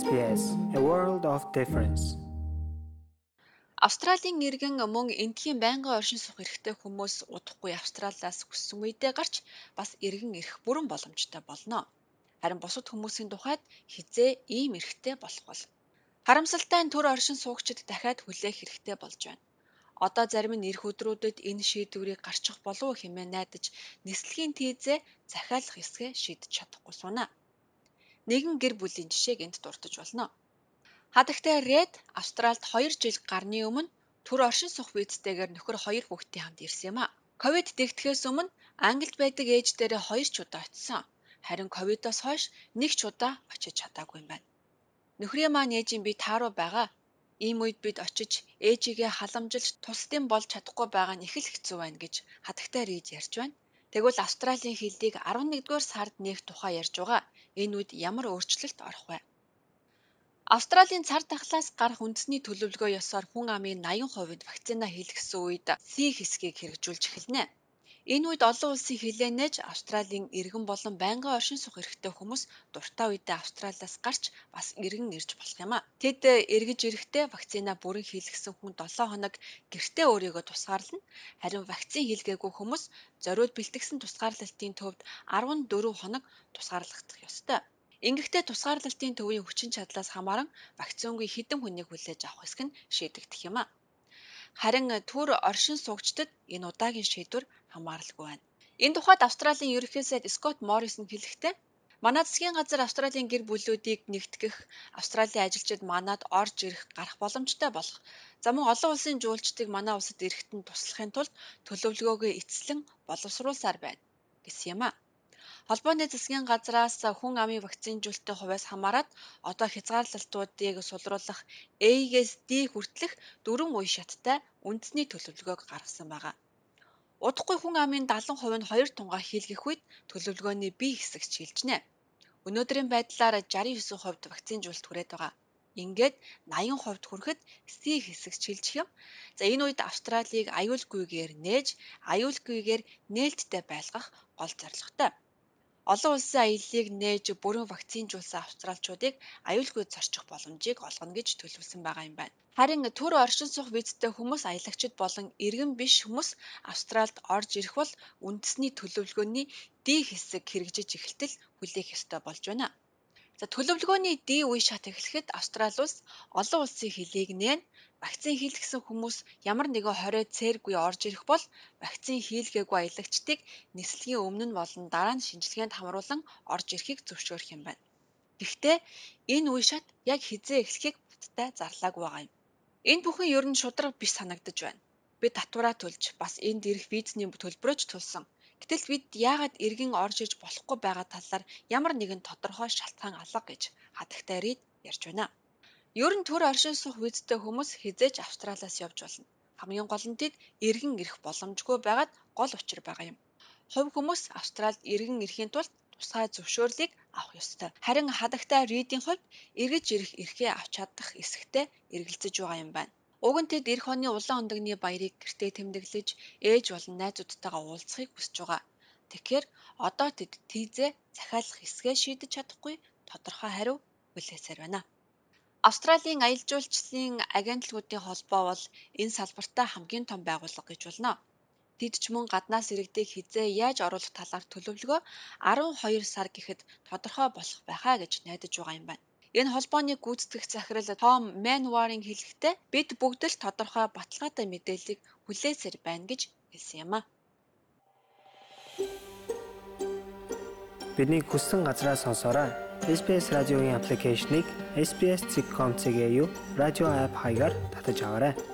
SBS A World of Difference. Австралийн иргэн мөн эндхийн байнгын оршин суух эрхтэй хүмүүс удахгүй Австралиас хүссэн үедээ гарч бас иргэн ирэх бүрэн боломжтой болно. Харин бусад хүмүүсийн тухайд хизээ ийм эрхтэй болох бол харамсалтай нь төр оршин суугчид дахиад хүлээх хэрэгтэй болж байна. Одоо зарим нь ирэх өдрүүдэд энэ шийдвэрийг гарчих болов хэмээн найдаж нислэгийн тийзээ захиалах эсгээ шийдэж чадахгүй сунаа нэгэн гэр бүлийн жишээг энд дурдж болно. Хадагтай Ред Австральд 2 жил гарны өмнө төр оршин сух визтэйгээр нөхөр хоёр хүүхдийн хамт ирсэн юм а. Ковид дэгдэхээс өмнө Англид байдаг ээж дээрээ 2 ч удаа очисон. Харин ковидоос хойш нэг ч удаа очиж чадаагүй юм байна. Нөхрийн маань ээжийн би тааруу байгаа. Ийм үед бид очиж ээжигээ халамжилж тусдын болж чадахгүй байгаа нь их л хэцүү байна гэж хатагтай Рид ярьж байна. Тэгвэл Австралийн хилийг 11-р сард нээх тухай ярьж байгаа. Энэ үед ямар өөрчлөлт орох вэ? Австралийн цар тахлаас гарах үндэсний төлөвлөгөө ёсоор хүн амын 80% вакцина хийлгэсэн үед C хэсгийг хэрэгжүүлж эхэлнэ. Энэ үед олон улсын хилээ нээж Австралийн иргэн болон байнгын оршин суух эрхтэй хүмүүс дуртай үедээ Австралиас гарч бас иргэн ирж болох юм а. Тэд эргэж ирэхдээ вакцина бүрэн хийлгэсэн хүн 7 хоног гэртээ өөрийгөө тусгаарлана. Харин вакцин хийлгээгүй хүмүүс зориуд бэлтгэсэн тусгаарлалтын төвд 14 хоног тусгаарлагдах ёстой. Ингэхдээ тусгаарлалтын төвийн хүчин чадлаас хамааран вакцингүй хэдэн хүнийг хүлээж авах хэсэг нь шийдэгдэх юм а. Харин төр оршин суугчдад энэ удаагийн шийдвэр хамааралгүй байна. Энэ тухайд Австралийн ерөнхий сайд Скот Моррисон хэлэхдээ Манай засгийн газар Австралийн гэр бүлүүдийг нэгтгэх, Австралийн ажилчид манад орж ирэх гарах боломжтой болох. За мөн олон улсын жуулчдыг манай улсад ирэхэд нь туслахын тулд төлөвлөгөөгөө эцэслэн боловсруулсаар байна гэсэн юм а. Холбооны засгийн газраас хүн амын вакцинжуулалтын хувьас хамаарат одоо хязгаарлалтуудыг сулруулах A-гээс D хүртэлх дөрвөн үе шаттай үндэсний төлөвлөгөөг гаргасан байгаа. Удахгүй хүн амын 70% нь хоёр тунгаа хийлгэх үед төлөвлөгөөний бие хэсэгч шилжнэ. Өнөөдрийн байдлаар 69% вакцинжуулалт хүрээд байгаа. Ингээд 80% хүрэхэд C хэсэг шилжих юм. За энэ үед Австралийг аюулгүйгээр нээж, аюулгүйгээр нээлттэй байлгах гол зорилготой. Олон улсын аяллыг нээж бүрэн вакцинжуулсан австралчуудыг аюулгүй зорчих боломжийг олгоно гэж төлөвлөсөн байгаа юм байна. Харин төр оршин суух визтэй хүмүүс аялагчид болон иргэн биш хүмүүс Австралид орж ирэх бол үндэсний төлөвлөгөөний D хэсэг хэрэгжиж эхэлтэл хүлээх ёстой болж байна. За төлөвлөгөөний D үе шат эхлэхэд Австрали улс олон улсын хөлийг нээн вакцин хийлгэсэн хүмүүс ямар нэгэн хорой цээргүй орж ирэх бол вакцин хийлгээгүй аялагчдыг нислэгийн өмнө нь болон дараа нь шинжилгээнд хамруулан орж ирэхийг зөвшөөрөх юм байна. Гэхдээ энэ үе шат яг хизээ эхлэхийг баттай зарлаагүй байгаа юм. Энэ бүхэн ер нь шудраг биш санагдаж байна. Бид татвараа төлж бас энд ирэх визний төлбөрөөч төлсөн. Гэтэл бид яагаад иргэн орж иж болохгүй байгаа талаар ямар нэгэн тодорхой шалтгаан алга гэж хатагтай рид ярьж байна. Ер нь төр оршин суух визтэй хүмүүс хизээж Австралиас явж болно. Хамгийн гол нь тэд иргэн ирэх боломжгүй байгаад гол учир байгаа юм. Хувь хүмүүс Австралид иргэн ирэхийн тулд тусгай зөвшөөрлийг авах ёстой. Харин хадагтай ридийн хувьд эргэж ирэх эрхээ авч чадах эсэгтэй эргэлзэж байгаа юм байна. Уг нь тэд эх оны улаан өндөгний баярыг гэртээ тэмдэглэж ээж болон найзуудтайгаа уулзахыг хүсэж байгаа. Тэгэхээр одоо тэд тийзээ захиалах эсгээ шийдэж чадахгүй тодорхой хариу хүлээсээр байна. Австралийн аялал жуулчлалын агентлагуудын холбоо бол энэ салбартаа хамгийн том байгууллага гэж болно. Тэд ч мөн гаднаас иргэдийг хизээ яаж оруулах талаар төлөвлөгөө 12 сар гэхэд тодорхой болох байхаа гэж найдаж байгаа юм байна. Энэ холбооны гүйцэтгэх захирал Том Манварин хэлэхдээ бид бүгд л тодорхой баталгаатай мэдээллийг хүлээсээр байна гэж хэлсэн юм а. Бидний хүссэн газраас сонсоорой. SBS радиогийн аппликейшнийг SBS.com.cg радио апп хаягаар татаж аваарай.